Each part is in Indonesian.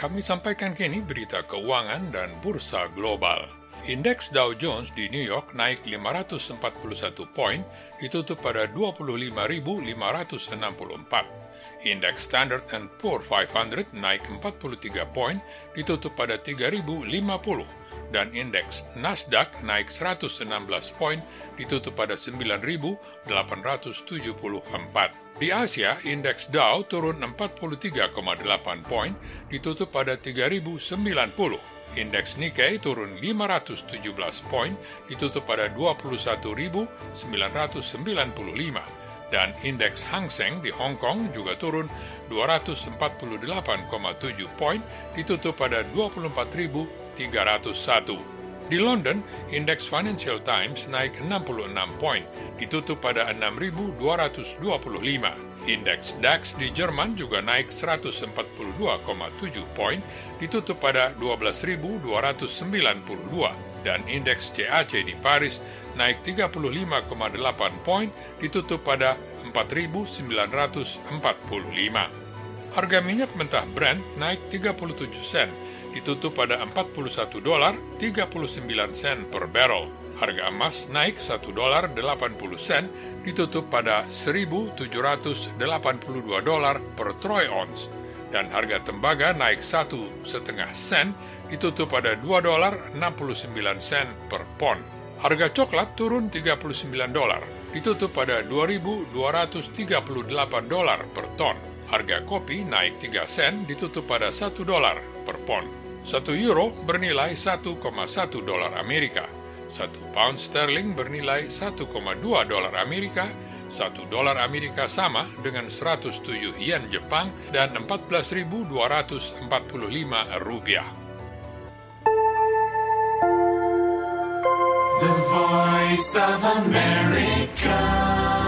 Kami sampaikan kini berita keuangan dan bursa global. Indeks Dow Jones di New York naik 541 poin, ditutup pada 25.564. Indeks Standard Poor 500 naik 43 poin, ditutup pada 3.050 dan indeks Nasdaq naik 116 poin, ditutup pada 9.874. Di Asia, indeks Dow turun 43,8 poin, ditutup pada 3090. Indeks Nikkei turun 517 poin, ditutup pada 21.995. Dan indeks Hang Seng di Hong Kong juga turun 248,7 poin, ditutup pada 24.301. Di London, indeks Financial Times naik 66 poin, ditutup pada 6.225. Indeks DAX di Jerman juga naik 142,7 poin, ditutup pada 12.292. Dan indeks CAC di Paris naik 35,8 poin, ditutup pada 4.945. Harga minyak mentah Brent naik 37 sen, ditutup pada 41 dolar 39 sen per barrel. Harga emas naik 1 dolar 80 sen ditutup pada 1.782 dolar per troy ounce dan harga tembaga naik satu setengah sen ditutup pada 2 dolar 69 sen per pon. Harga coklat turun 39 dolar ditutup pada 2.238 dolar per ton. Harga kopi naik 3 sen ditutup pada 1 dolar per pon. Satu euro bernilai 1,1 dolar Amerika. Satu pound sterling bernilai 1,2 dolar Amerika. Satu dolar Amerika sama dengan 107 yen Jepang dan 14.245 rupiah. The Voice of America.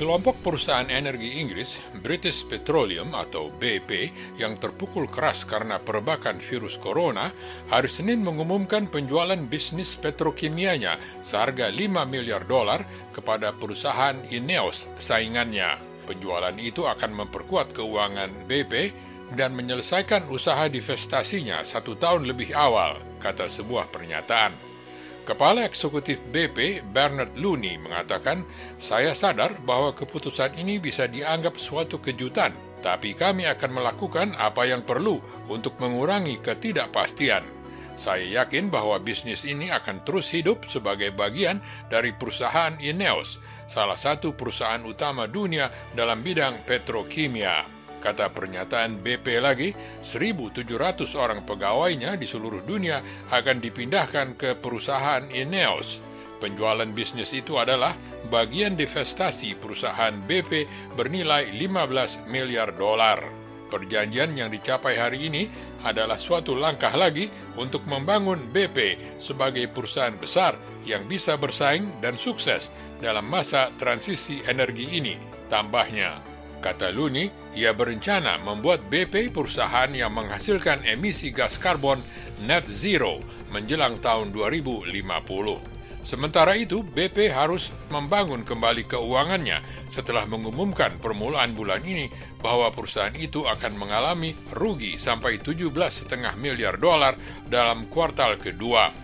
Kelompok perusahaan energi Inggris, British Petroleum atau BP, yang terpukul keras karena perebakan virus corona, hari Senin mengumumkan penjualan bisnis petrokimianya seharga 5 miliar dolar kepada perusahaan Ineos saingannya. Penjualan itu akan memperkuat keuangan BP dan menyelesaikan usaha divestasinya satu tahun lebih awal, kata sebuah pernyataan. Kepala Eksekutif BP, Bernard Looney, mengatakan, saya sadar bahwa keputusan ini bisa dianggap suatu kejutan, tapi kami akan melakukan apa yang perlu untuk mengurangi ketidakpastian. Saya yakin bahwa bisnis ini akan terus hidup sebagai bagian dari perusahaan Ineos, salah satu perusahaan utama dunia dalam bidang petrokimia. Kata pernyataan BP lagi, 1.700 orang pegawainya di seluruh dunia akan dipindahkan ke perusahaan Ineos. Penjualan bisnis itu adalah bagian divestasi perusahaan BP bernilai 15 miliar dolar. Perjanjian yang dicapai hari ini adalah suatu langkah lagi untuk membangun BP sebagai perusahaan besar yang bisa bersaing dan sukses dalam masa transisi energi ini, tambahnya. Kata Luni, ia berencana membuat BP perusahaan yang menghasilkan emisi gas karbon net zero menjelang tahun 2050. Sementara itu, BP harus membangun kembali keuangannya setelah mengumumkan permulaan bulan ini bahwa perusahaan itu akan mengalami rugi sampai 17,5 miliar dolar dalam kuartal kedua.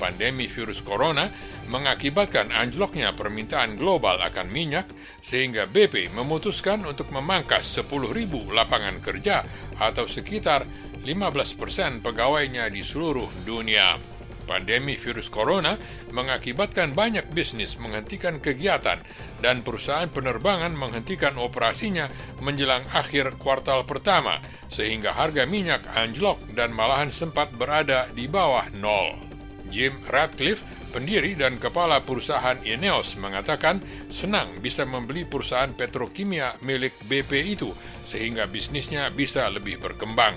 Pandemi virus corona mengakibatkan anjloknya permintaan global akan minyak sehingga BP memutuskan untuk memangkas 10.000 lapangan kerja atau sekitar 15 persen pegawainya di seluruh dunia. Pandemi virus corona mengakibatkan banyak bisnis menghentikan kegiatan dan perusahaan penerbangan menghentikan operasinya menjelang akhir kuartal pertama sehingga harga minyak anjlok dan malahan sempat berada di bawah nol. Jim Ratcliffe pendiri dan kepala perusahaan Ineos mengatakan senang bisa membeli perusahaan petrokimia milik BP itu sehingga bisnisnya bisa lebih berkembang.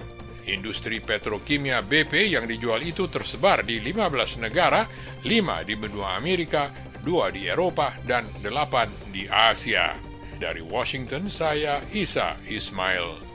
Industri petrokimia BP yang dijual itu tersebar di 15 negara, 5 di benua Amerika, 2 di Eropa, dan 8 di Asia. Dari Washington, saya Isa Ismail.